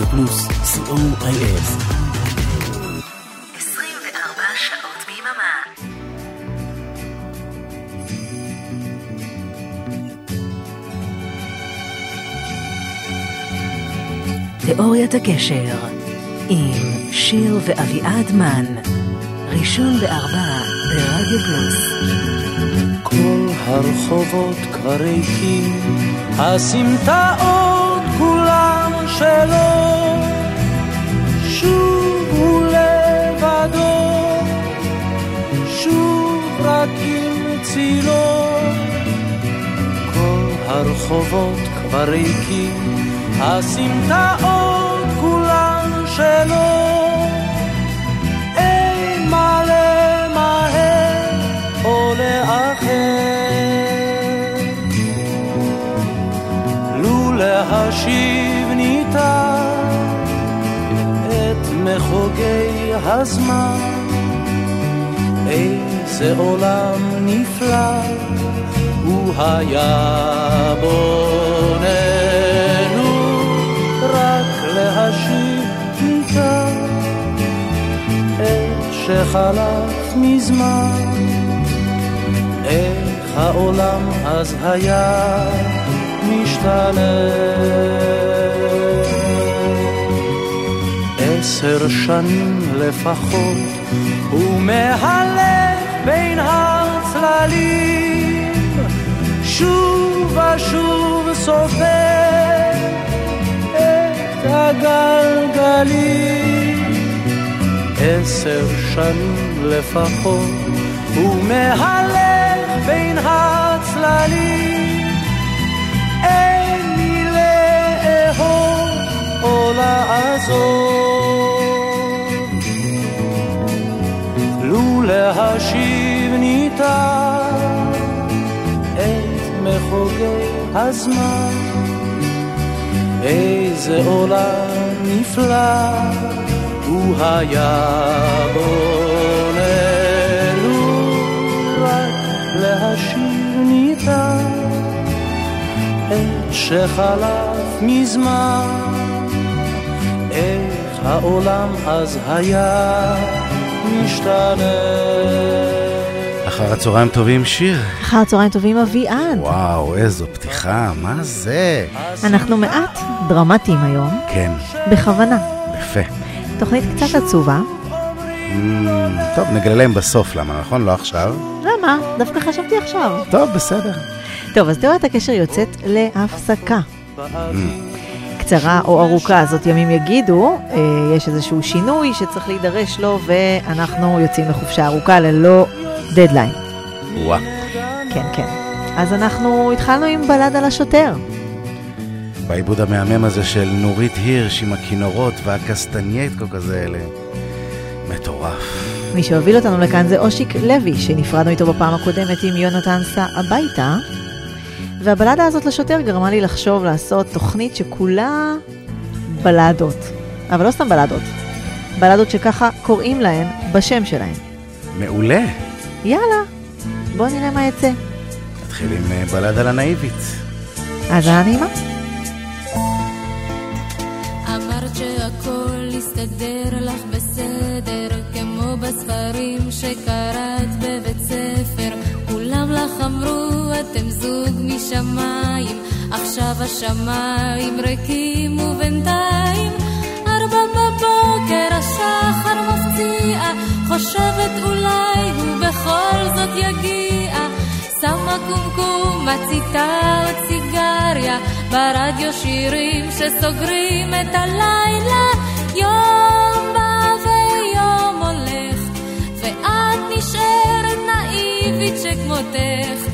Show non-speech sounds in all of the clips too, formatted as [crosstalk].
רדיו פלוס, co.il. 24 שעות ביממה. תיאוריית הקשר עם שיר ואביעד מן, ראשון בארבע ברדיו פלוס. כל הרחובות כבר ריקים, הסמטאות שלו, שוב הוא לבדו, שוב רק עם צילו. כל הרחובות כבר ריקים, הסמטאות כולן שלו. אין מה למהר או לאחר. ניתן את מחוגי הזמן, איזה עולם נפלא הוא היה בוננו, רק להשיב ניתן את שחלף מזמן, איך העולם אז היה משתנה. עשר שנים לפחות, הוא מהלך בין הצללים, שוב ושוב סופר את הגלגלים. עשר שנים לפחות, הוא מהלך בין הצללים. או לעזור. לו להשיב ניתן את מחוגי הזמן, איזה עולם נפלא הוא היה בוננו, רק להשיב ניתן את שחלף מזמן, העולם אז היה משתנה. אחר הצהריים טובים, שיר. אחר הצהריים טובים אביעד. וואו, איזו פתיחה, מה זה? אנחנו מעט דרמטיים היום, כן, בכוונה. יפה. תוכנית קצת עצובה. Mm, טוב, נגלה להם בסוף למה, נכון? לא עכשיו. למה? דווקא חשבתי עכשיו. טוב, בסדר. טוב, אז תיאוריית הקשר יוצאת להפסקה. קצרה או ארוכה, זאת ימים יגידו, אה, יש איזשהו שינוי שצריך להידרש לו, ואנחנו יוצאים לחופשה ארוכה ללא דדליין. וואה. כן, כן. אז אנחנו התחלנו עם בלד על השוטר. בעיבוד המהמם הזה של נורית הירש עם הכינורות והקסטנייטקו כזה אלה. מטורף. מי שהוביל אותנו לכאן זה אושיק לוי, שנפרדנו איתו בפעם הקודמת עם יונתן סע הביתה. והבלדה הזאת לשוטר גרמה לי לחשוב לעשות תוכנית שכולה בלדות. אבל לא סתם בלדות. בלדות שככה קוראים להן בשם שלהן. מעולה. יאללה, בואו נראה מה יצא. נתחיל עם אה, בלדה לנאיבית. האזנה נעימה. אמרת שהכל יסתדר לך בסדר, כמו בספרים שקראת זוג משמיים, עכשיו השמיים ריקים ובינתיים. ארבע בבוקר השחר מפציע, חושבת אולי הוא בכל זאת יגיע. שמה קומקום, מציתה עוד סיגריה, ברדיו שירים שסוגרים את הלילה. יום בא ויום הולך, ואת נשארת נאיבית שכמותך.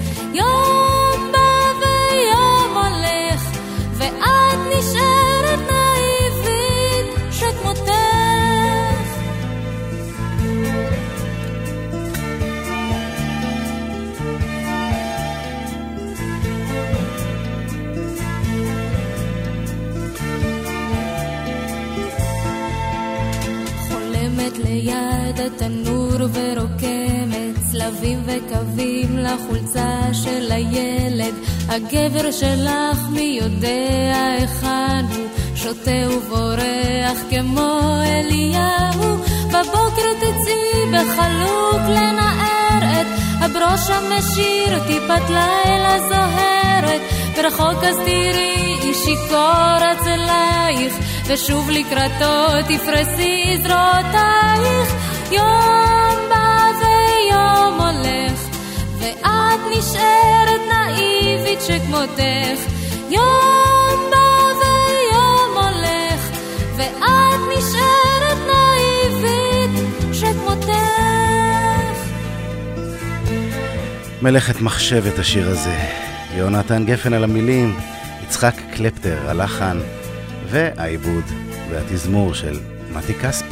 ורוקמת צלבים וקווים לחולצה של הילד. הגבר שלך מי יודע היכן הוא. שותה ובורח כמו אליהו, בבוקר תצאי בחלוק לנער את. הברוש המשיר, טיפת לילה זוהרת, ברחוק אז תראי איש שיכור אצלייך, ושוב לקראתו תפרסי זרועותייך, יום ואת נשארת נאיבית שכמותך, יום בא ויום הולך, ואת נשארת נאיבית שכמותך. מלאכת מחשבת השיר הזה. יונתן גפן על המילים, יצחק קלפטר הלחן, והעיבוד והתזמור של מתי כספי.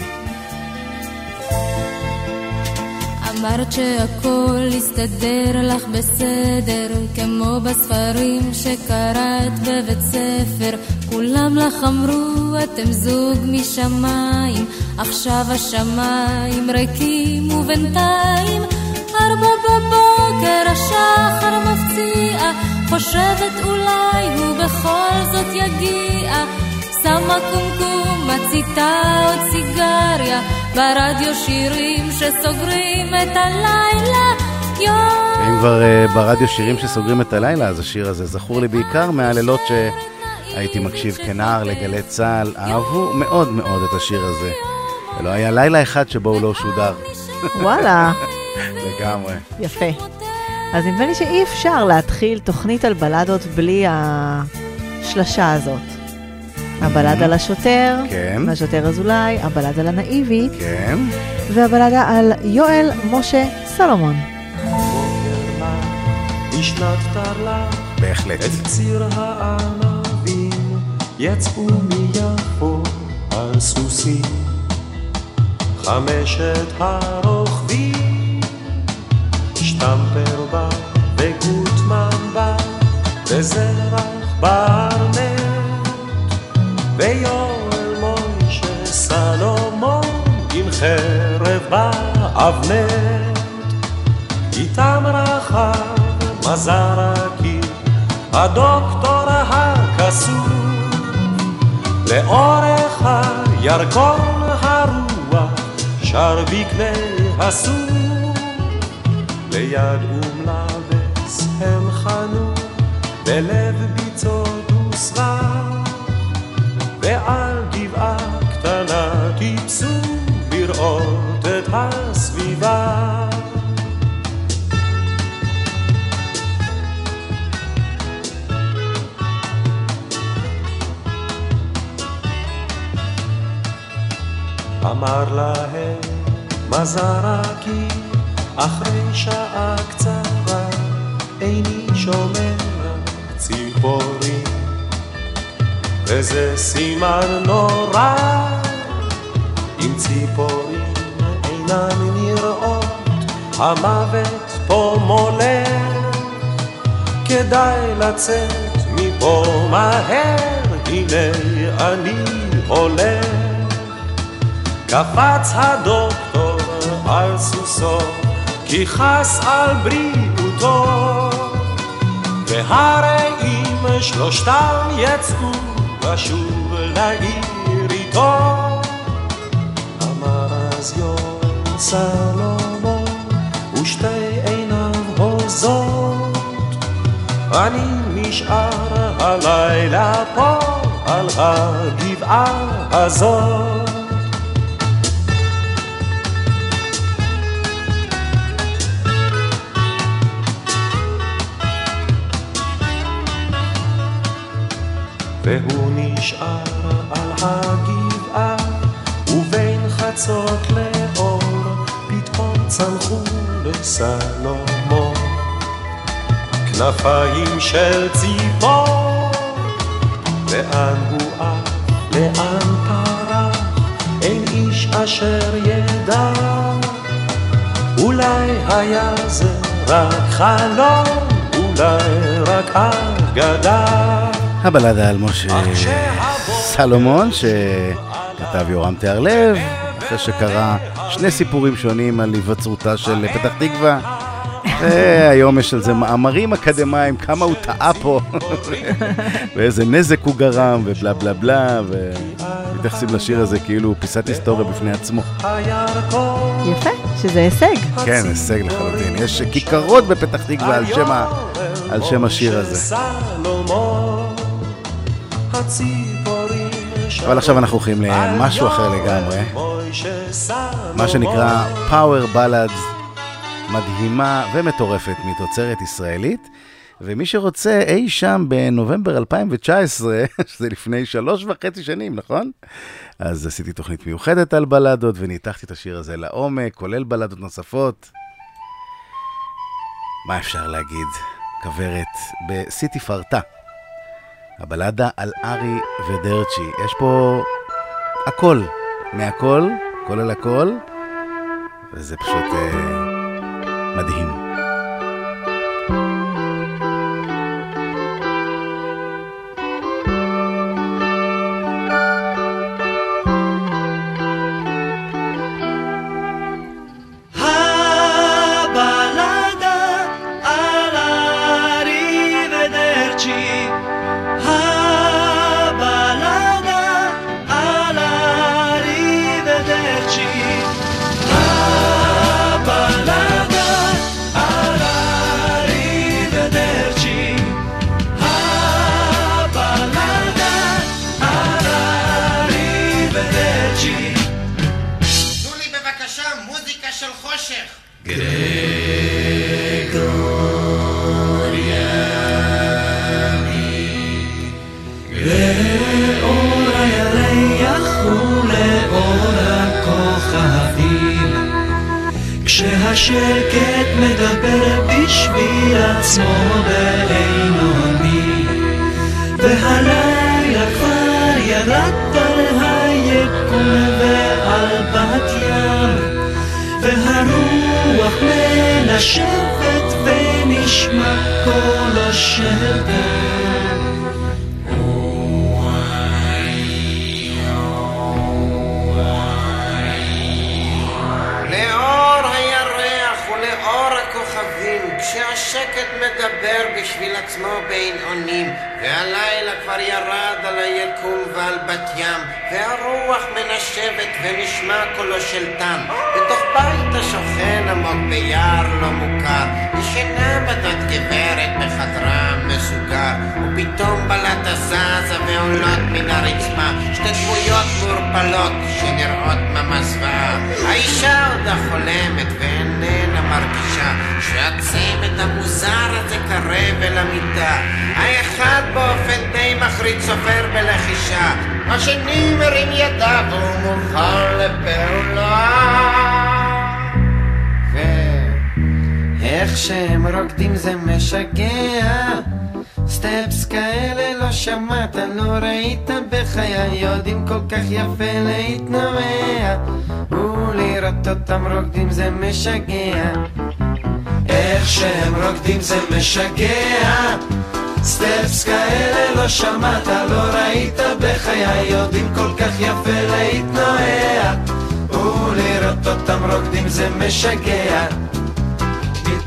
אמרת שהכל יסתדר לך בסדר, כמו בספרים שקראת בבית ספר. כולם לך אמרו, אתם זוג משמיים, עכשיו השמיים ריקים ובינתיים ארבע בבוקר השחר מפציע, חושבת אולי הוא בכל זאת יגיע. שמה קומקום, מציתה עוד סיגריה, ברדיו שירים שסוגרים את הלילה. יום... אם כבר uh, ברדיו שירים שסוגרים את הלילה, אז השיר הזה זכור לי בעיקר מהלילות שהייתי מקשיב כנער לגלי צה"ל. אהבו מאוד מאוד את השיר הזה. ולא היה לילה אחד שבו הוא לא שודר. וואלה. [laughs] לגמרי. יפה. אז נדמה לי שאי אפשר להתחיל תוכנית על בלדות בלי השלשה הזאת. הבלד על השוטר, כן. והשוטר אזולאי, הבלד על הנאיבית, כן. והבלדה על יואל משה סלומון. בשנת תרל"ח בהחלט. את ציר הענבים יצאו מיפו על סוסים חמשת הרוכבים שטמפר בא וגוטמן בא וזרח ברנט ויואל מוישה סלומון עם חרב באבנט. איתם רחב מזרקי הדוקטור הקסום. לאורך הירקון הרוח שר בקנה הסום ליד אום לבס הם חנו בלב ביצות וסבך אמר להם מזרקי אחרי שעה קצרה איני שומע ציפורים. וזה סימן נורא אם ציפורים אינן נראות המוות פה מולך כדאי לצאת מפה מהר הנה אני הולך קפץ הדוקטור על סוסו, כי חס על בריאותו. והרי אם שלושתם יצאו לשוב לעיר איתו, אמר אז יואל סלומון, ושתי עיניו הוזות, אני נשאר הלילה פה על הגבעה הזאת. והוא נשאר על הגבעה, ובין חצות לאור, פתאום צמחו לסלומון. כנפיים של ציפור, לאן הוא עף, לאן פרח, אין איש אשר ידע. אולי היה זה רק חלום, אולי רק אגדה. הבלדה על משה סלומון, שכתב יורם תיארלב, אחרי שקרא שני סיפורים שונים על היווצרותה של פתח תקווה, והיום יש על זה מאמרים אקדמיים, כמה הוא טעה פה, ואיזה נזק הוא גרם, ובלה בלה בלה, ומתייחסים לשיר הזה כאילו הוא פיסת היסטוריה בפני עצמו. יפה, שזה הישג. כן, הישג לחלוטין. יש כיכרות בפתח תקווה על שם ה- על שם השיר הזה. אבל עכשיו אנחנו הולכים למשהו אחר לגמרי, מה שנקרא Power Ballads, מדהימה ומטורפת מתוצרת ישראלית. ומי שרוצה אי שם בנובמבר 2019, [laughs] שזה לפני שלוש וחצי שנים, נכון? אז עשיתי תוכנית מיוחדת על בלדות וניתחתי את השיר הזה לעומק, כולל בלדות נוספות. מה אפשר להגיד? כוורת בסיטי פרטה. הבלדה על ארי ודרצ'י. יש פה הכל, מהכל, כולל הכל, וזה פשוט אה, מדהים. כשהשקט מדבר בשביל עצמו בעינוני והלילה כבר ירד על היקום ועל בת ים. והרוח מנשבת ונשמע קולו של דם כשהשקט מדבר בשביל עצמו בין אונים, והלילה כבר ירד על היקום ועל בת ים, והרוח מנשבת ונשמע קולו של טם, בתוך בית השוכן עמוק ביער לא מוכר, בדות גברת בחדרה מסוגר, ופתאום בלטה זזה ועולות מן הרצפה, שתי דמויות מעורפלות שנראות ממש זוועה. האישה עודה חולמת ואיננה מרגישה שהצמד המוזר הזה קרב אל המיטה. האחד באופן די מחריד סופר בלחישה, השני מרים ידיו והוא מוכן לפעולה. ואיך שהם רוקדים זה משגע. סטפס כאלה לא שמעת, לא ראית בחיי יודעים כל כך יפה להתנועע ולראות אותם רוקדים זה משגע. איך שהם רוקדים זה משגע. סטפס כאלה לא שמעת, לא ראית בחיי יודעים כל כך יפה להתנועע ולראות אותם רוקדים זה משגע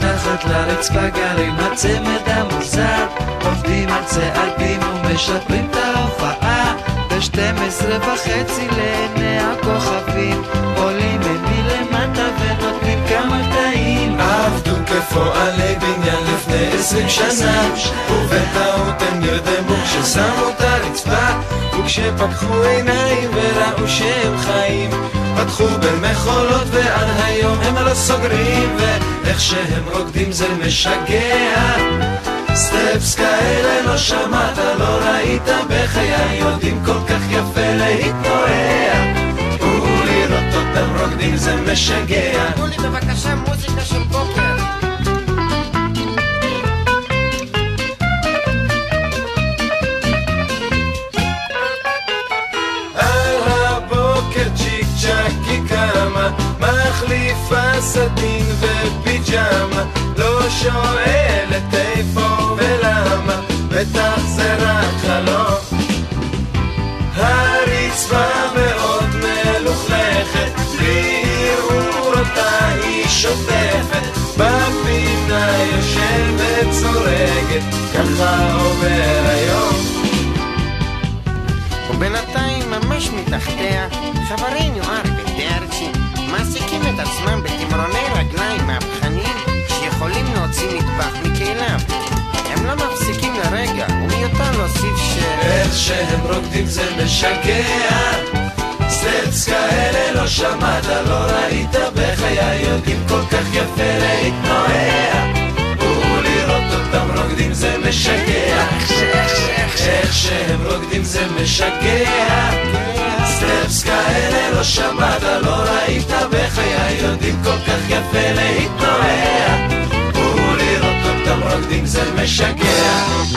מתחת לרצפה גרים הצמד המוזר. עובדים על צעדים ומשפרים את ההופעה. ב-12 וחצי לעיני הכוכבים עולים מלמטה ונותנים כמה קטעים עבדו כפועלי בניין לפני עשרים שנה. ובטעות הם נרדמו כששמו את הרצפה וכשפקחו עיניים וראו שהם חיים פתחו במחולות ועד היום הם לא סוגרים ואיך שהם רוקדים זה משגע. סטפס כאלה לא שמעת, לא ראית בחיי יודעים כל כך יפה להתנועע. ולראות אותם רוקדים זה משגע. תנו לי בבקשה מוזיקה של בוקר. סטין ופיג'מה לא שואלת איפה ולמה בטח זה רק חלום. הרצפה מאוד מלוכלכת בלי ערעור אותה היא שוטפת בפינה יושבת צורגת ככה עובר היום. ובינתיים ממש מתחתיה חברים יואב מעסיקים את עצמם בתמרוני רגליים מהפכניים שיכולים להוציא מטבח מכליו. הם לא מפסיקים לרגע, ומיותר להוסיף ש... איך שהם רוקדים זה משגע. סטפס כאלה לא שמעת, לא ראית בחיי יודעים כל כך יפה להתנועע. ולראות אותם רוקדים זה משגע. איך שהם רוקדים זה משגע סטפס כאלה לא שמעת, לא ראית בחיי יודעים כל כך יפה להתנועע. ולראות אותם רוקדים זה משגע.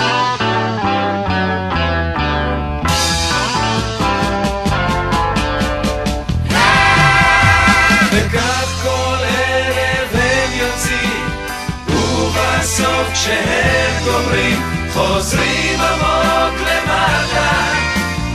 כשהם גומרים, חוזרים למטה,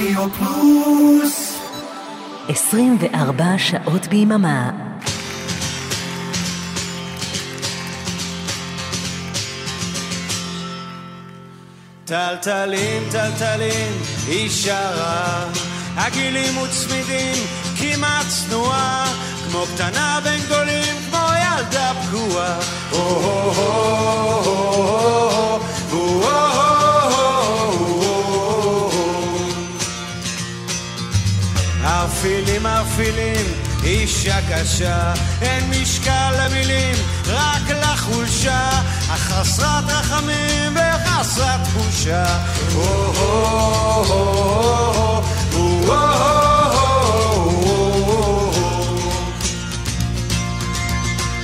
רדיו פלוס 24 שעות ביממה. טלטלים, טלטלים, היא שרה. הגילים וצמידים, כמעט צנועה, כמו קטנה בין גדולים, כמו ילדה פגועה. ערפילים, ערפילים, אישה קשה, אין משקל למילים, רק לחולשה, אך חסרת רחמים וחסרת בושה.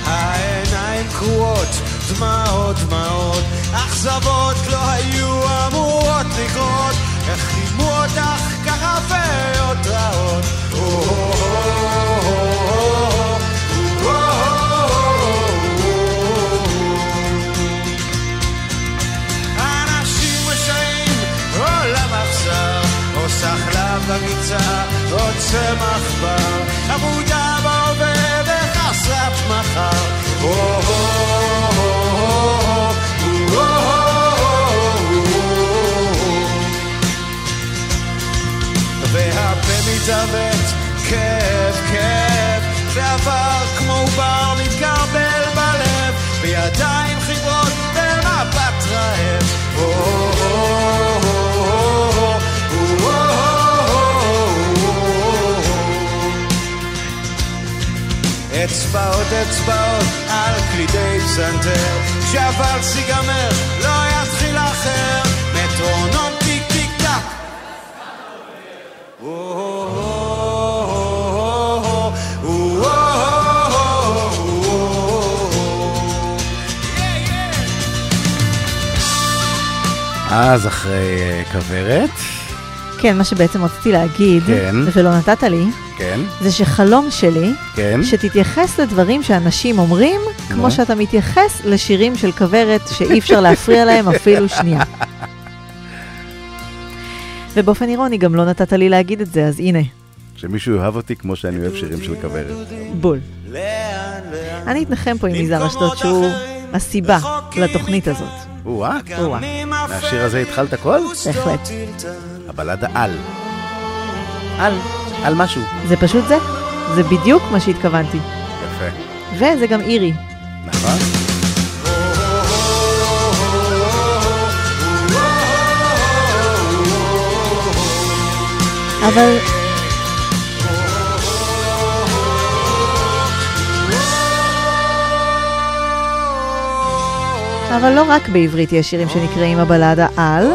העיניים קרועות, דמעות דמעות, אכזבות לא היו אמורות לקרות, איך רימו אותך ככה פיות רעות. סחלב צמח בר, עמודה בהווה וחסרת מחר. מתעוות, כאב, כאב, ועבר כמו עובר מתקרבל בלב, בידיים חיברות במבט רעב. אצבעות אצבעות על קלידי פסנתר שהוואלס ייגמר, אז אחרי אה, כוורת, כן, מה שבעצם רציתי להגיד, כן. ולא נתת לי, כן, זה שחלום שלי, כן. שתתייחס לדברים שאנשים אומרים, נו. כמו שאתה מתייחס לשירים של כוורת שאי אפשר להפריע להם אפילו שנייה. ובאופן אירוני גם לא נתת לי להגיד את זה, אז הנה, שמישהו יאהב אותי כמו שאני אוהב שירים של כוורת. בול. אני אתנחם פה עם יזהר אשדוד, שהוא הסיבה לתוכנית הזאת. או-אה, או-אה, מהשיר הזה התחלת הכל? בהחלט. הבלדה על. על, על משהו. זה פשוט זה, זה בדיוק מה שהתכוונתי. יפה. וזה גם אירי. נכון? אבל... אבל לא רק בעברית יש שירים שנקראים הבלדה על.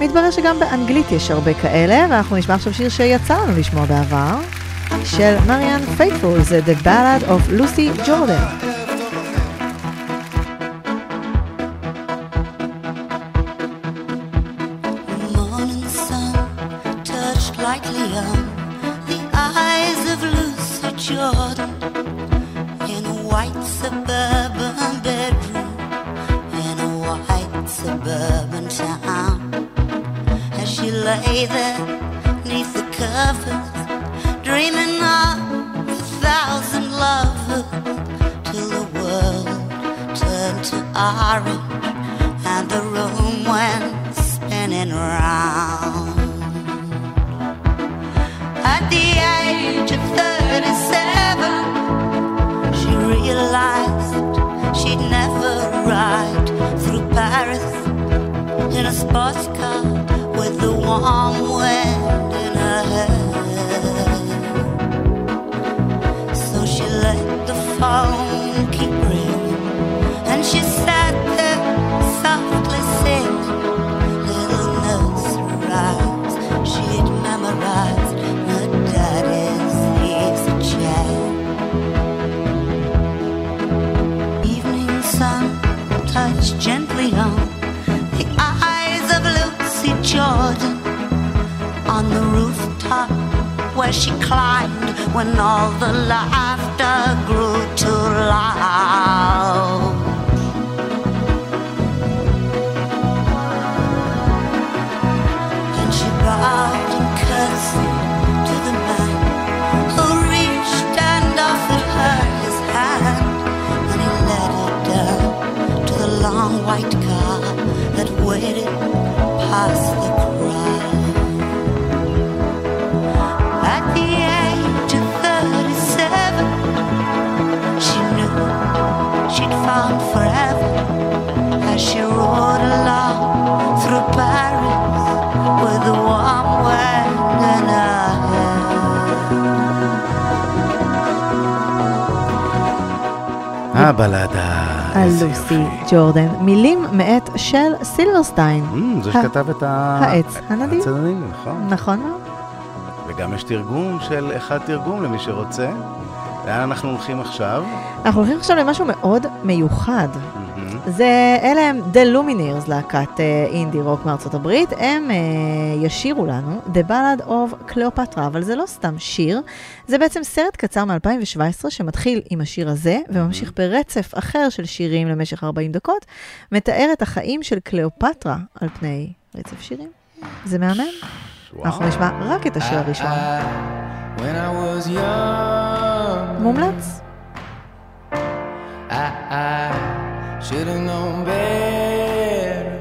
מתברר שגם באנגלית יש הרבה כאלה, ואנחנו נשמע עכשיו שיר שיצא לנו לשמוע בעבר, של מריאן פיית'פול, זה The Ballad of Lucy Jordan. Suburban town. As she lay there neath the covers, dreaming of a thousand lovers, till the world turned to orange and the room went spinning round. At the age of 37, she realized she'd never ride Paris in a sports car with the warm wind in her hair. So she let the phone she climbed when all the laughter grew too loud. הבלדה. על לוסי. ג'ורדן, מילים מאת של סילברסטיין. Mm, זה שכתב את. העץ הנדיב, נכון. נכון מאוד. וגם יש תרגום של אחד תרגום למי שרוצה. לאן אנחנו הולכים עכשיו? אנחנו הולכים עכשיו למשהו מאוד מיוחד. זה, אלה הם The Lumineers, להקת אה, אינדי רוק מארצות הברית. הם אה, ישירו לנו The Ballad of Cleopatra, אבל זה לא סתם שיר, זה בעצם סרט קצר מ-2017 שמתחיל עם השיר הזה, וממשיך ברצף אחר של שירים למשך 40 דקות, מתאר את החיים של קליאופטרה על פני רצף שירים. זה מהמם? אנחנו נשמע רק את השיר הראשון. I was young, מומלץ? I, I should have known better,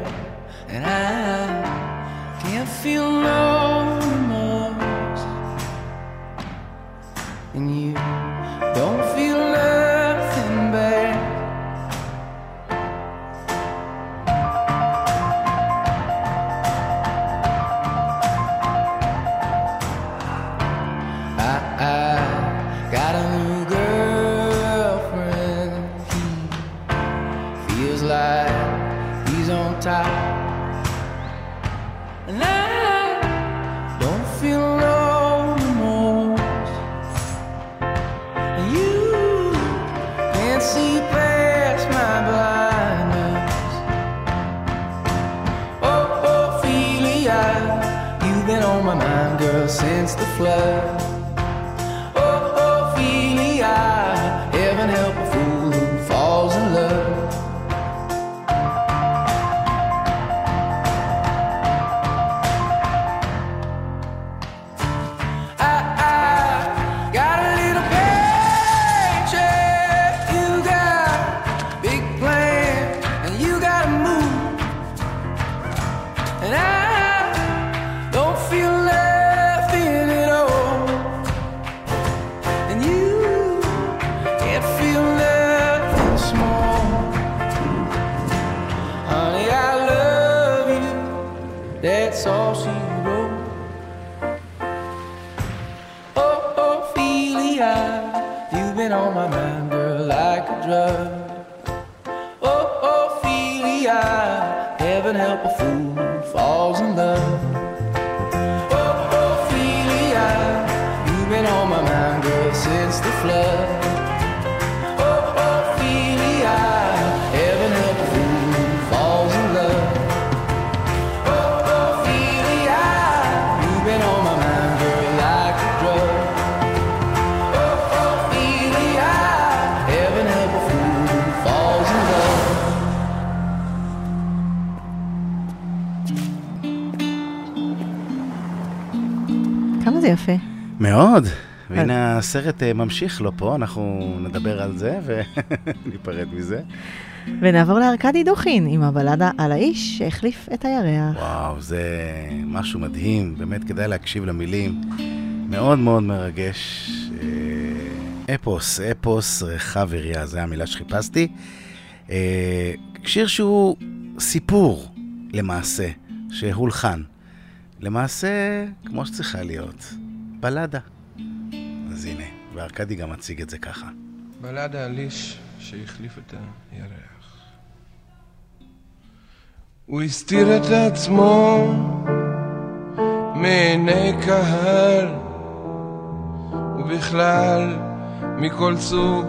and I can't feel no remorse. And you don't feel he's. And I don't feel no remorse. You can't see past my blindness. Oh, Ophelia, you've been on my mind, girl, since the flood. Oh, Ophelia, heaven help הסרט אה, ממשיך לו פה, אנחנו נדבר על זה וניפרד [laughs] מזה. ונעבור לארכדי דוכין עם הבלדה על האיש שהחליף את הירח. וואו, זה משהו מדהים, באמת כדאי להקשיב למילים. מאוד מאוד מרגש. אה, אפוס, אפוס רחב יריעה, זו המילה שחיפשתי. אה, שיר שהוא סיפור, למעשה, שהולחן. למעשה, כמו שצריכה להיות, בלדה. אז הנה, וארכדי גם מציג את זה ככה. בלדה על איש שהחליף את הירח. הוא הסתיר את עצמו מעיני קהל, ובכלל מכל סוג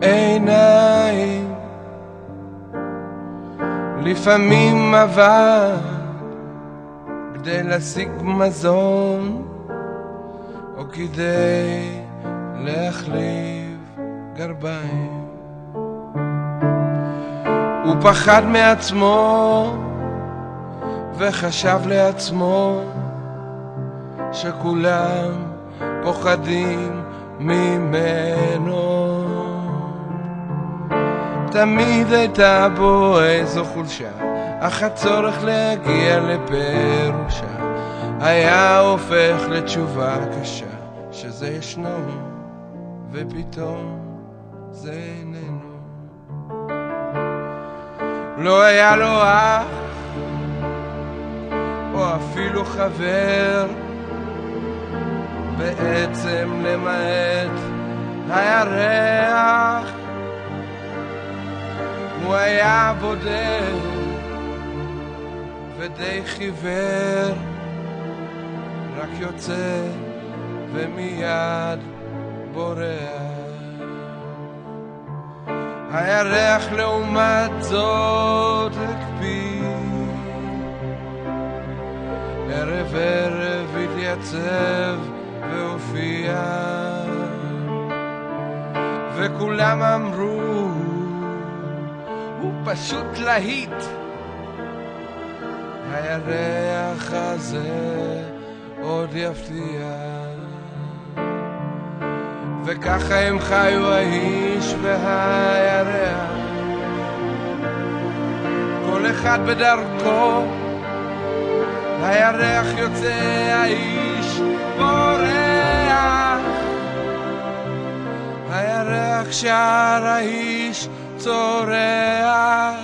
עיניים. לפעמים עבד כדי להשיג מזון, או כדי להחליף גרביים. הוא פחד מעצמו וחשב לעצמו שכולם פוחדים ממנו. תמיד הייתה בו איזו חולשה, אך הצורך להגיע לפירושה היה הופך לתשובה קשה, שזה ישנו ופתאום זה איננו. לא היה לו אח, או אפילו חבר, בעצם למעט הירח. הוא היה בודד ודי חיוור, רק יוצא ומיד בורח. הירח לעומת זאת הקפיא, ערב ערב התייצב והופיע, וכולם אמרו, הוא פשוט להיט. הירח הזה עוד יפתיע. וככה הם חיו האיש והירח. כל אחד בדרכו הירח יוצא, האיש בורח. הירח שר, האיש צורח.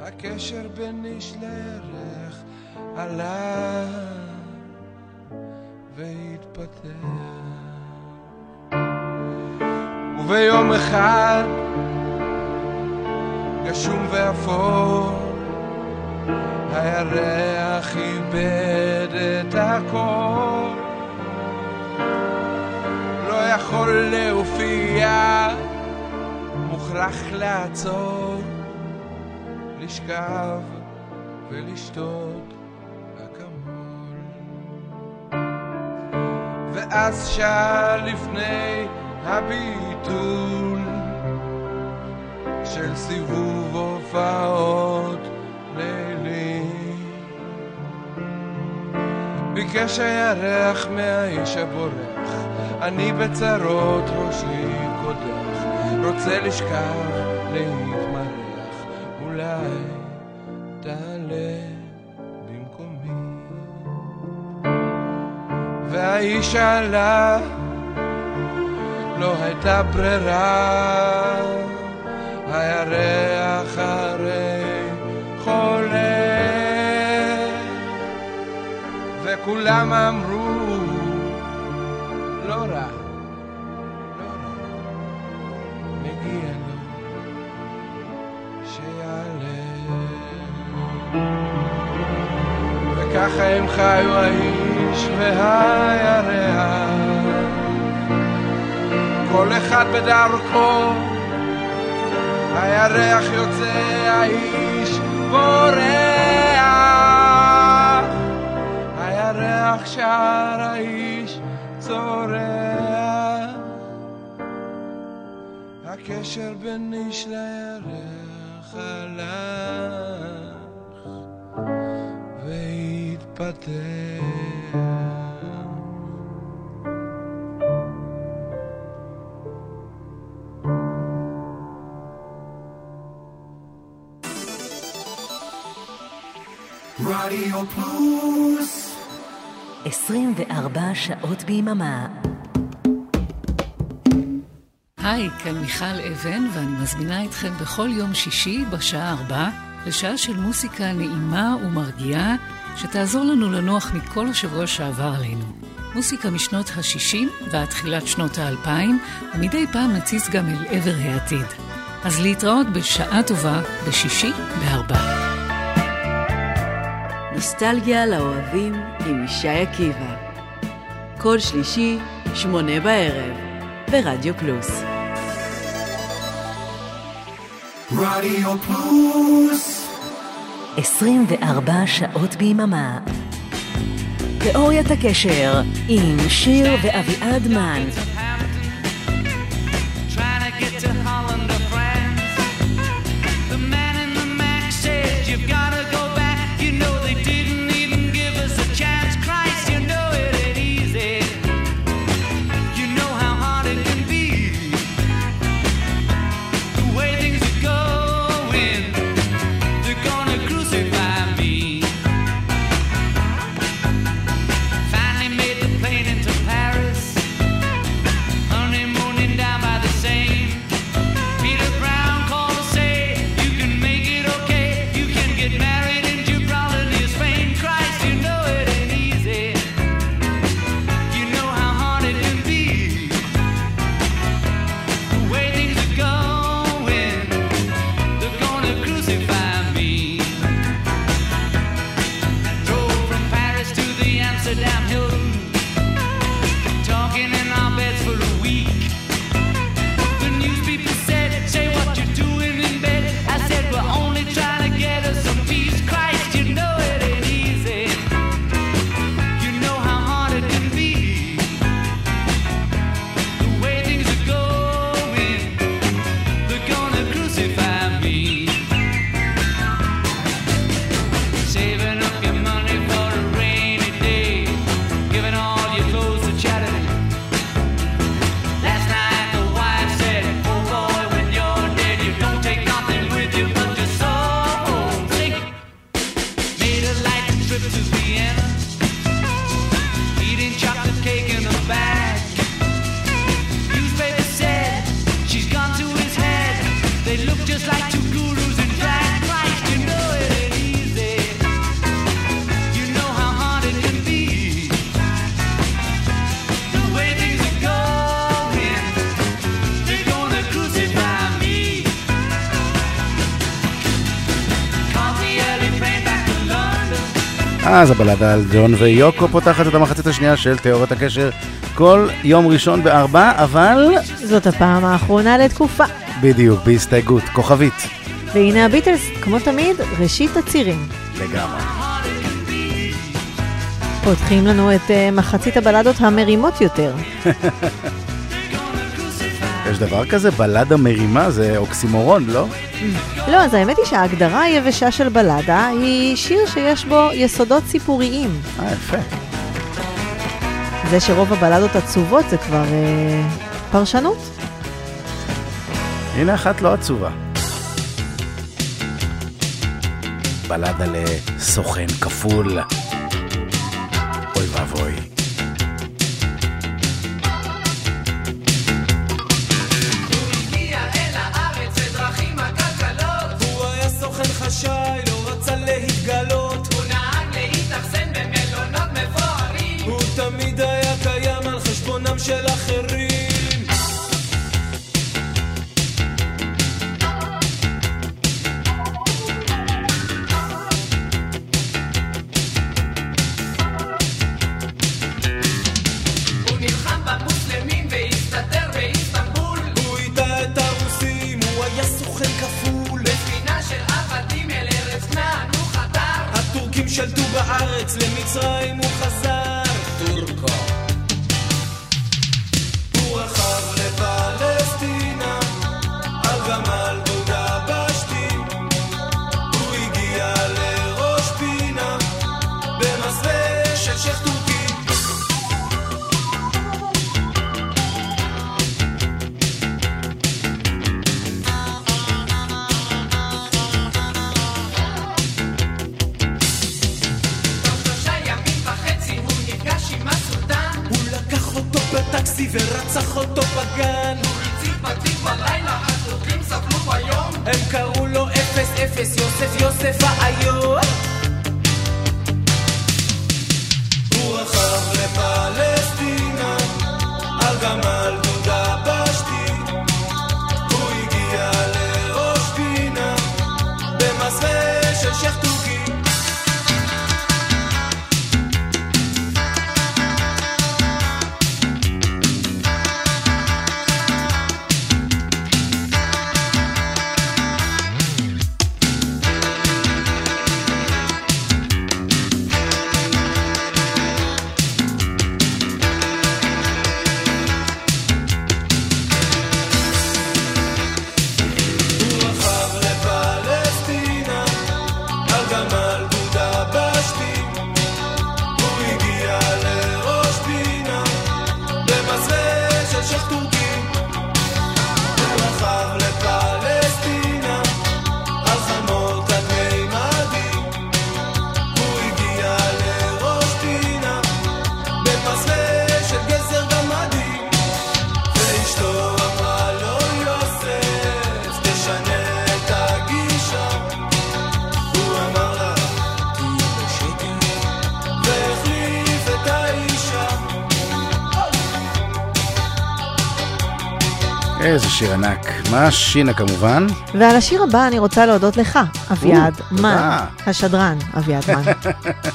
הקשר בין איש לירח עלה והתפתח וביום אחד גשום ואפור הירח איבד את הכל לא יכול להופיע מוכרח לעצור לשכב ולשתות אקמול. ואז שר לפני הביטול של סיבוב הופעות לילי. ביקש הירח מהאיש הבורח, אני בצרות ראשי קודח, רוצה לשכב להתמרח, אולי תעלה במקומי. והאיש עלה לא הייתה ברירה, הירח הרי חולה, וכולם אמרו, לא רע, לא רע, מגיע לו שיעלה. וככה הם חיו האיש והירח, כל אחד בדרכו, הירח יוצא, האיש בורח, הירח שר, האיש צורח. הקשר בין איש לירח הלך והתפתח. רדיו פלוס 24 שעות ביממה. היי, כאן מיכל אבן, ואני מזמינה אתכם בכל יום שישי בשעה ארבע לשעה של מוסיקה נעימה ומרגיעה, שתעזור לנו לנוח מכל השבוע שעבר עלינו. מוסיקה משנות ה-60 ועד תחילת שנות ה-2000, ומדי פעם נציץ גם אל עבר העתיד. אז להתראות בשעה טובה בשישי בארבע. נוסטלגיה לאוהבים עם ישי עקיבא. כל שלישי, שמונה בערב, ברדיו פלוס. רדיו פלוס 24 שעות ביממה. תיאוריית הקשר עם שיר ואביעד מן. אז הבלדה על ג'ון ויוקו פותחת את המחצית השנייה של תיאוריית הקשר כל יום ראשון בארבע, אבל זאת הפעם האחרונה לתקופה. בדיוק, בהסתייגות, כוכבית. והנה הביטלס, כמו תמיד, ראשית הצירים. לגמרי. פותחים לנו את uh, מחצית הבלדות המרימות יותר. [laughs] יש דבר כזה? בלדה מרימה? זה אוקסימורון, לא? לא, אז האמת היא שההגדרה היבשה של בלדה היא שיר שיש בו יסודות סיפוריים. אה, יפה. זה שרוב הבלדות עצובות זה כבר אה, פרשנות. הנה אחת לא עצובה. בלדה לסוכן כפול. אוי ואבוי. במסווה של שיר ענק. מה שינה כמובן? ועל השיר הבא אני רוצה להודות לך, אביעד מן. השדרן, אביעד מן.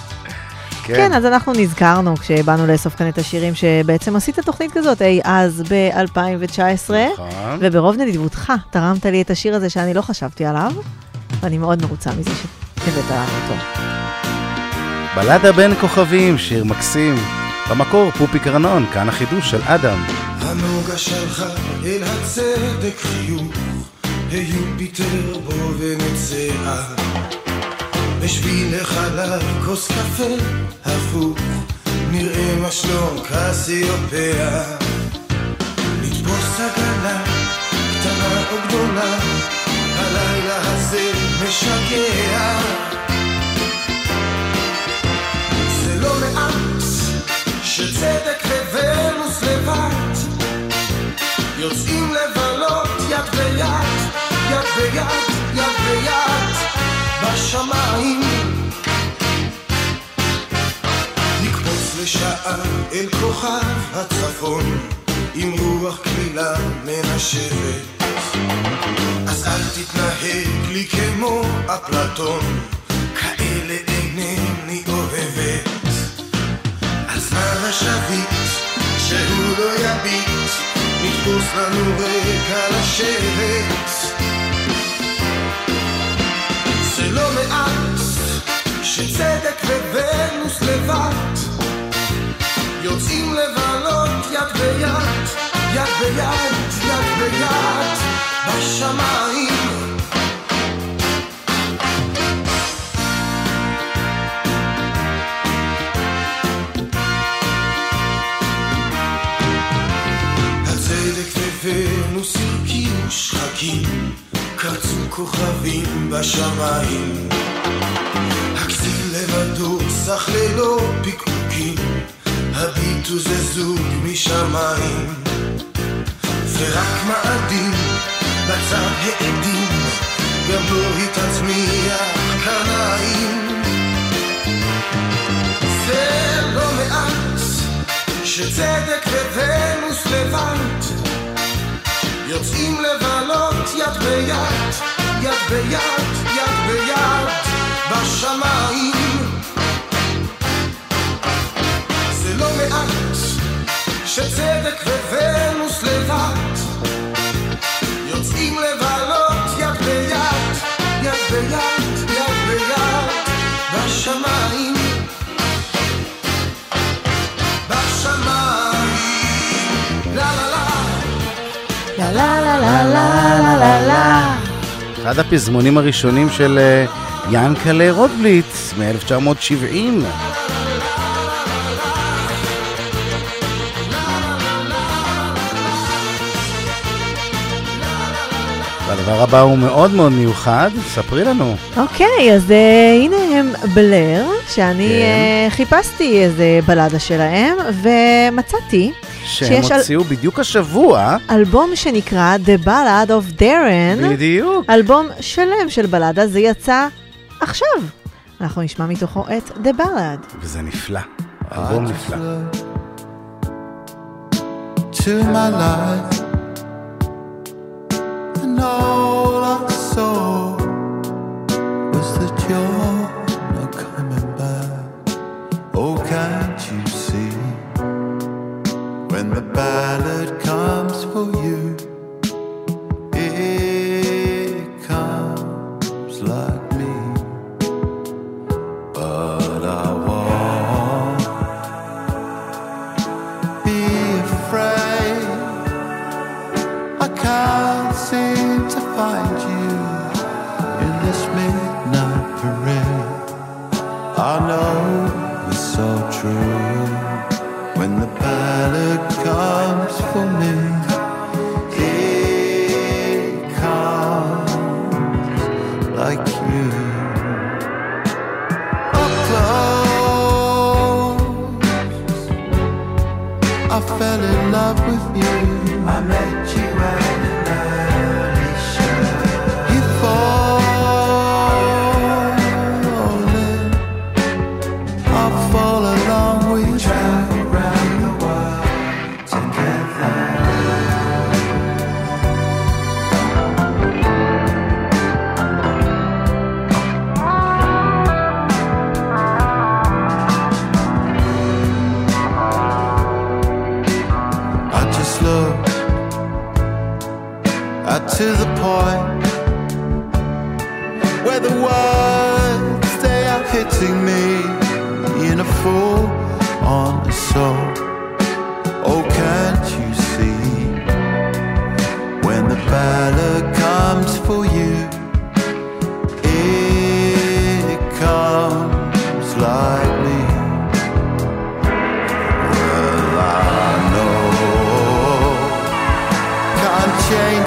[laughs] כן, אז אנחנו נזכרנו כשבאנו לאסוף כאן את השירים שבעצם עשית תוכנית כזאת אי אז ב-2019, נכון. וברוב נדיבותך תרמת לי את השיר הזה שאני לא חשבתי עליו, ואני מאוד מרוצה מזה שהבאת לנו אותו. בלדה בין כוכבים, שיר מקסים. במקור פופי קרנון, כאן החידוש של אדם. הנוגה שלך אל הצדק חיוך, היופיטר בו ונצאה. בשביל לחלב כוס קפה הפוך, נראה מה שלום קסיופיה. לתפוס עגלה, קטנה או גדולה, הלילה הזה משגע. זה לא מעט שצדק וונוס לבד יוצאים לבלות יד ביד, יד ביד, יד ביד בשמיים. נקפוץ לשעה אל כוכב הצפון עם רוח קלילה מנשבת. אז אל תתנהג לי כמו אפלטון כאלה אינני אוהבת. אז מה השביט שהוא לא יביט נתפוס לנו רגע לשבת זה לא מעט שצדק וונוס לבד. יוצאים לבלות יד ביד, יד ביד, יד ביד בשמיים שחקים, קרצו כוכבים בשמיים. הכסיל לבדו סך ללא פקפוקים, הביטו זה זוג משמיים. ורק מאדים בצד העדים, גם לא התעצמיח קרניים. זה לא מעט שצדק וונוס לבד יוצאים לבלות יד ביד, יד ביד, יד ביד בשמיים. זה לא מעט שצדק וונוס לה לה לה לה לה. אחד הפזמונים הראשונים של אה, ינקלה רוטבליץ מ-1970. והדבר הבא הוא מאוד מאוד מיוחד, ספרי לנו. אוקיי, אז אה, הנה הם בלר, שאני כן. אה, חיפשתי איזה בלדה שלהם, ומצאתי שהם שיש על- הוציאו בדיוק השבוע, אלבום שנקרא The Ballad of Darren. בדיוק. אלבום שלם של בלדה, זה יצא עכשיו. אנחנו נשמע מתוכו את The Ballad. וזה נפלא. אלבום נפלא. to my life, and all I saw was that you're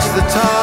to the top.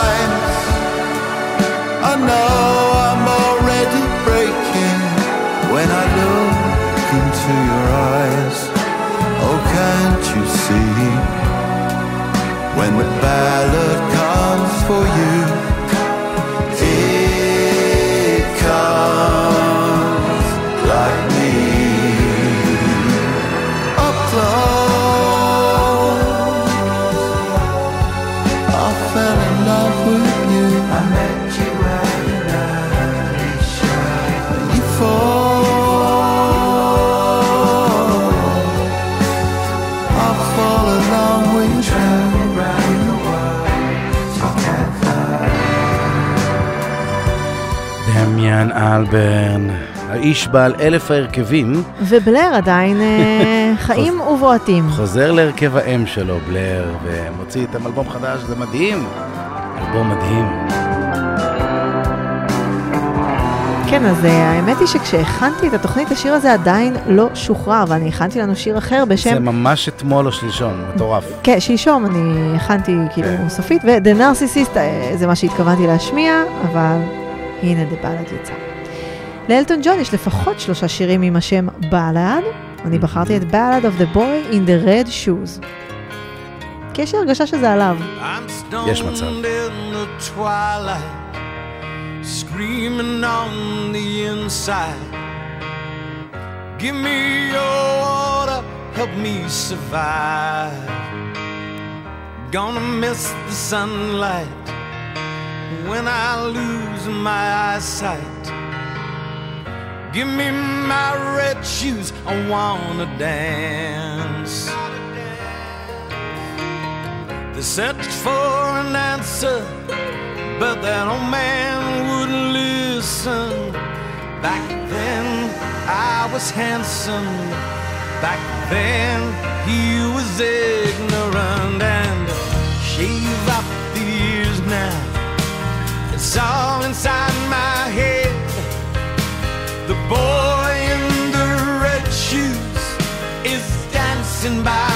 אלברן, האיש בעל אלף ההרכבים, ובלר עדיין אה, [laughs] חיים ובועטים. חוזר להרכב האם שלו, בלר, ומוציא איתם אלבום חדש, זה מדהים. אלבום מדהים. כן, אז אה, האמת היא שכשהכנתי את התוכנית, השיר הזה עדיין לא שוחרר, ואני הכנתי לנו שיר אחר זה בשם... ממש אתמול או שלשון, מטורף. כן, שלשום אני הכנתי כאילו סופית, ו-The Narcissist אה, זה מה שהתכוונתי להשמיע, אבל הנה The Ballad יצא. לאלטון ג'ון יש לפחות שלושה שירים עם השם בלאד, אני בחרתי את Ballad of the Boy in the Red Shoes. כי יש לי הרגשה שזה עליו. יש מצב. screaming on the inside. Give me your water, help me survive. Gonna miss the sunlight when I lose my eyesight. Give me my red shoes, I wanna dance. They searched for an answer, but that old man wouldn't listen. Back then, I was handsome. Back then, he was ignorant and shave off the years now. It's all inside my head. Boy in the red shoes is dancing by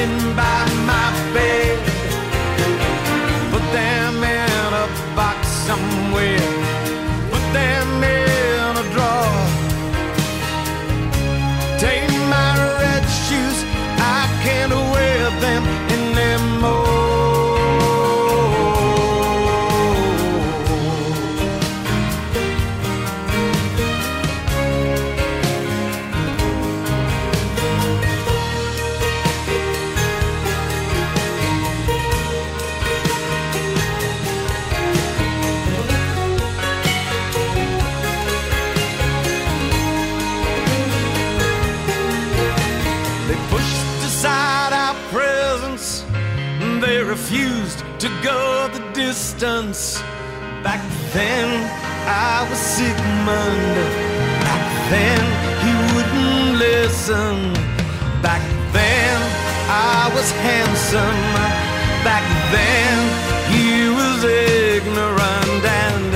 passing by Sigmund. Back then, he wouldn't listen. Back then, I was handsome. Back then, he was ignorant and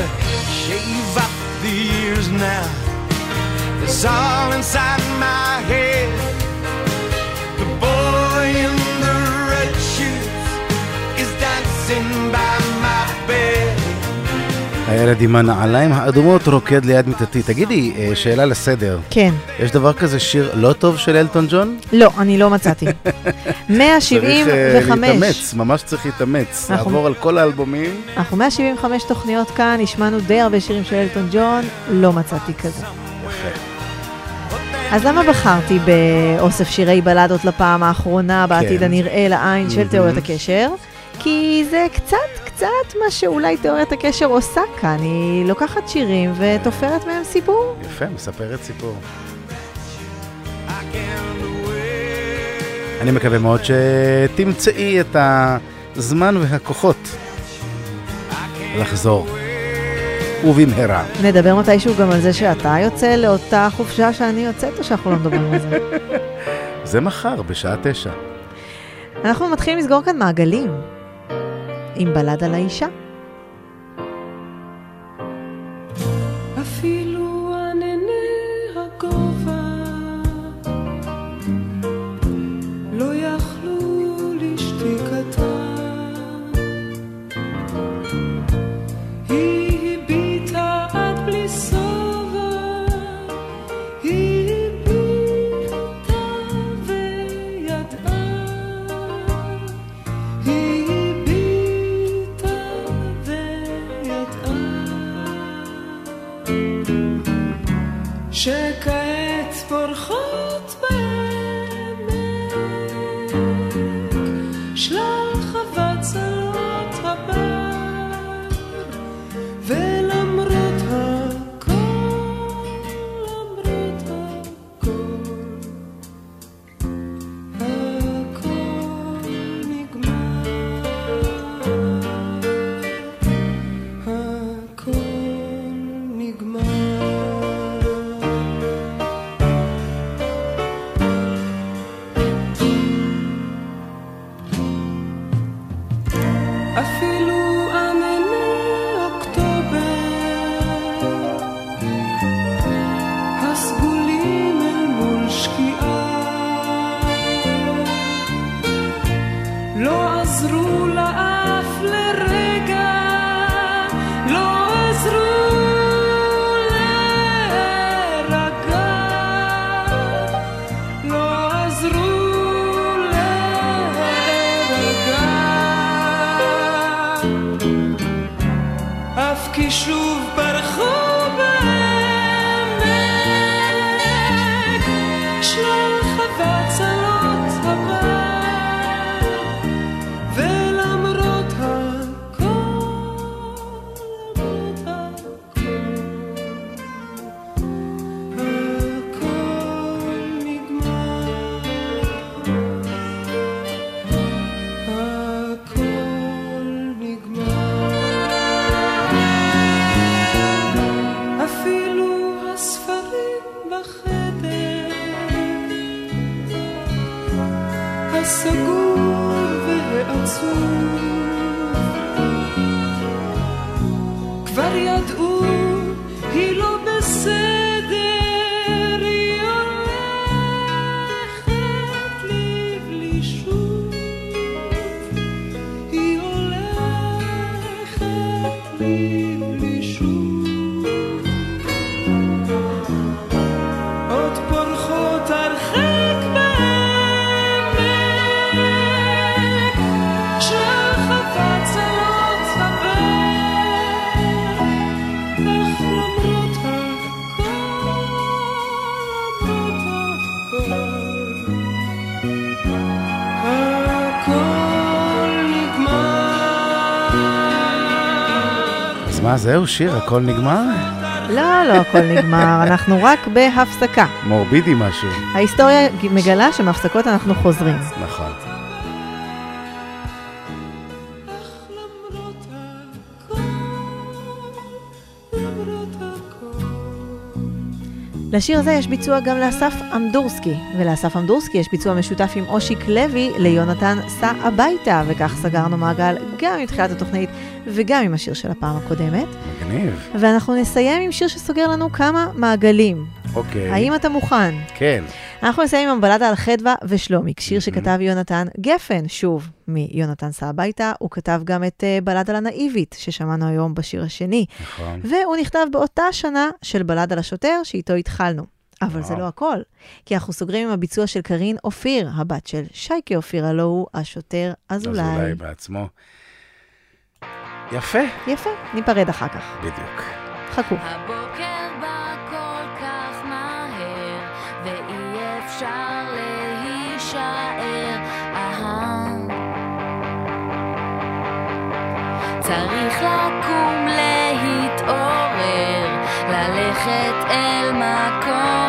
shave up the years now. It's all inside my head. הילד עם הנעליים האדומות רוקד ליד מיטתי. תגידי, אה, שאלה לסדר. כן. יש דבר כזה שיר לא טוב של אלטון ג'ון? לא, אני לא מצאתי. [laughs] צריך אה, 175. להתאמץ, ממש צריך להתאמץ. אנחנו- לעבור על כל האלבומים. אנחנו 175 תוכניות כאן, השמענו די הרבה שירים של אלטון ג'ון, לא מצאתי כזה. אז למה בחרתי באוסף שירי בלדות לפעם האחרונה בעתיד כן. הנראה לעין של מהמם. תיאוריית הקשר? כי זה קצת קצת מה שאולי תיאוריית הקשר עושה כאן, היא לוקחת שירים ותופרת מהם סיפור. יפה, מספרת סיפור. אני מקווה מאוד שתמצאי את הזמן והכוחות לחזור. ובמהרה. נדבר מתישהו גם על זה שאתה יוצא לאותה חופשה שאני יוצאת, או שאנחנו לא מדברים על זה? [laughs] זה מחר, בשעה תשע. אנחנו מתחילים לסגור כאן מעגלים עם בלד על האישה. מה, זהו, שיר, הכל נגמר? לא, לא הכל נגמר, אנחנו רק בהפסקה. מורבידי משהו. ההיסטוריה מגלה שמהפסקות אנחנו חוזרים. נכון. לשיר הזה יש ביצוע גם לאסף אמדורסקי, ולאסף אמדורסקי יש ביצוע משותף עם אושיק לוי ליונתן סע הביתה, וכך סגרנו מעגל גם עם תחילת התוכנית וגם עם השיר של הפעם הקודמת. מגניב. ואנחנו נסיים עם שיר שסוגר לנו כמה מעגלים. אוקיי. האם אתה מוכן? כן. אנחנו נסיים עם הבלדה על חדווה ושלומיק, שיר שכתב יונתן גפן, שוב, מיונתן סע הביתה. הוא כתב גם את uh, בלד על הנאיבית, ששמענו היום בשיר השני. נכון. והוא נכתב באותה שנה של בלד על השוטר, שאיתו התחלנו. אבל זה לא הכל, כי אנחנו סוגרים עם הביצוע של קארין אופיר, הבת של שייקה אופיר, הלא הוא השוטר אזולאי. אזולאי בעצמו. יפה. יפה, ניפרד אחר כך. בדיוק. חכו. הבוקר צריך לקום להתעורר, ללכת אל מקום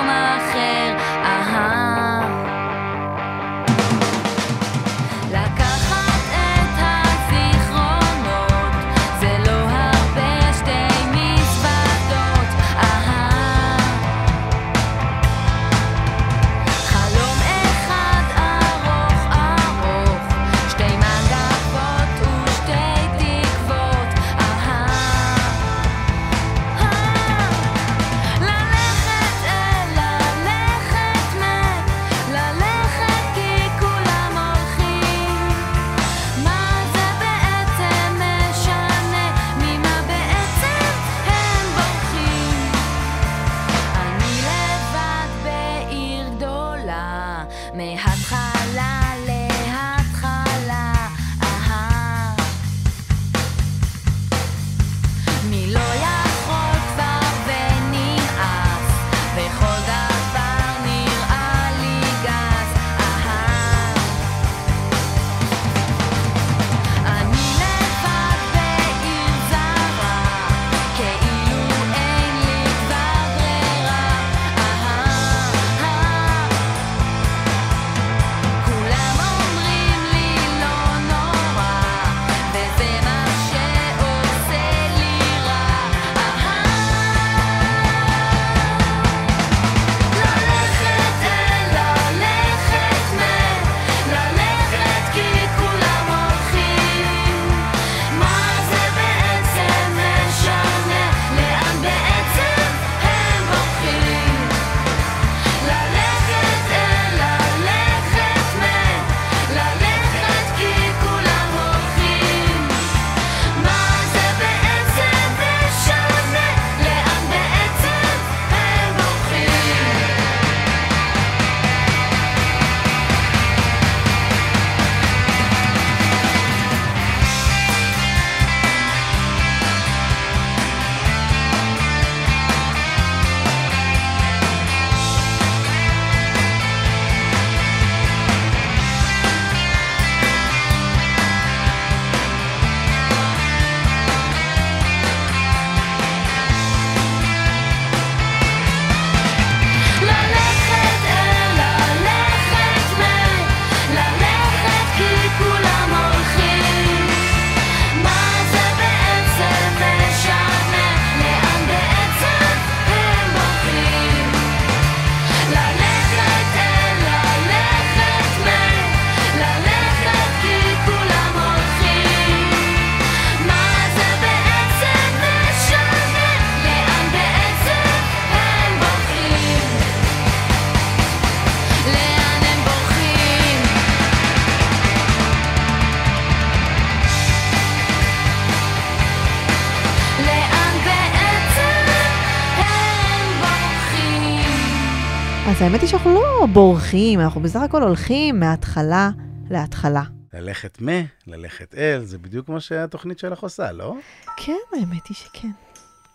האמת היא שאנחנו לא בורחים, אנחנו בסך הכל הולכים מההתחלה להתחלה. ללכת מ, ללכת אל, זה בדיוק כמו שהתוכנית שלך עושה, לא? כן, האמת היא שכן.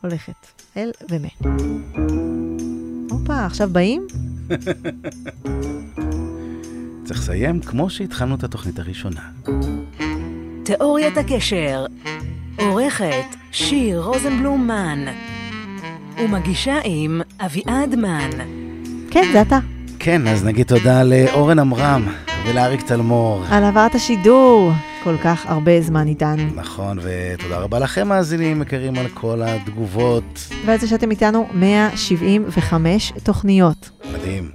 הולכת אל ומה. הופה, עכשיו באים? [laughs] צריך לסיים כמו שהתחלנו את התוכנית הראשונה. תיאוריית הקשר, עורכת שיר רוזנבלום מן, ומגישה עם אביעד מן. כן, זה אתה. כן, אז נגיד תודה לאורן עמרם ולאריק תלמור. על העברת השידור, כל כך הרבה זמן איתנו. נכון, ותודה רבה לכם, מאזינים יקרים, על כל התגובות. ועל זה שאתם איתנו 175 תוכניות. מדהים.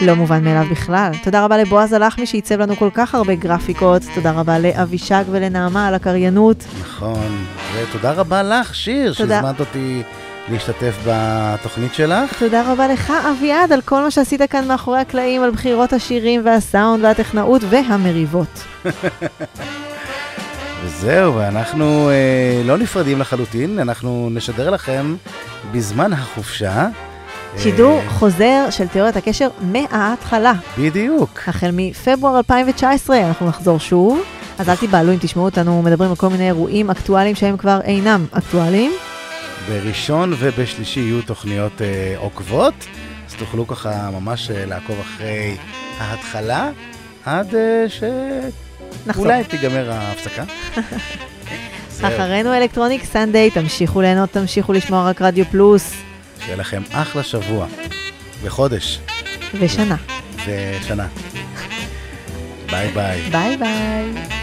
לא מובן מאליו בכלל. תודה רבה לבועז הלחמי שעיצב לנו כל כך הרבה גרפיקות. תודה רבה לאבישג ולנעמה על הקריינות. נכון, ותודה רבה לך, שיר. שהזמנת אותי להשתתף בתוכנית שלך. תודה רבה לך, אביעד, על כל מה שעשית כאן מאחורי הקלעים, על בחירות השירים והסאונד והטכנאות והמריבות. [laughs] וזהו, ואנחנו אה, לא נפרדים לחלוטין, אנחנו נשדר לכם בזמן החופשה. שידור אה, חוזר של תיאוריית הקשר מההתחלה. בדיוק. החל מפברואר 2019 אנחנו נחזור שוב. אז אל תיבהלו אם תשמעו אותנו מדברים על כל מיני אירועים אקטואליים שהם כבר אינם אקטואליים. בראשון ובשלישי יהיו תוכניות אה, עוקבות, אז תוכלו ככה ממש אה, לעקוב אחרי ההתחלה, עד אה, נחזור. שאולי תיגמר ההפסקה. [laughs] אחרינו אלקטרוניק סנדיי, תמשיכו ליהנות, תמשיכו לשמוע רק רדיו פלוס, שיהיה לכם אחלה שבוע וחודש ושנה. ושנה. [laughs] ביי ביי. ביי ביי.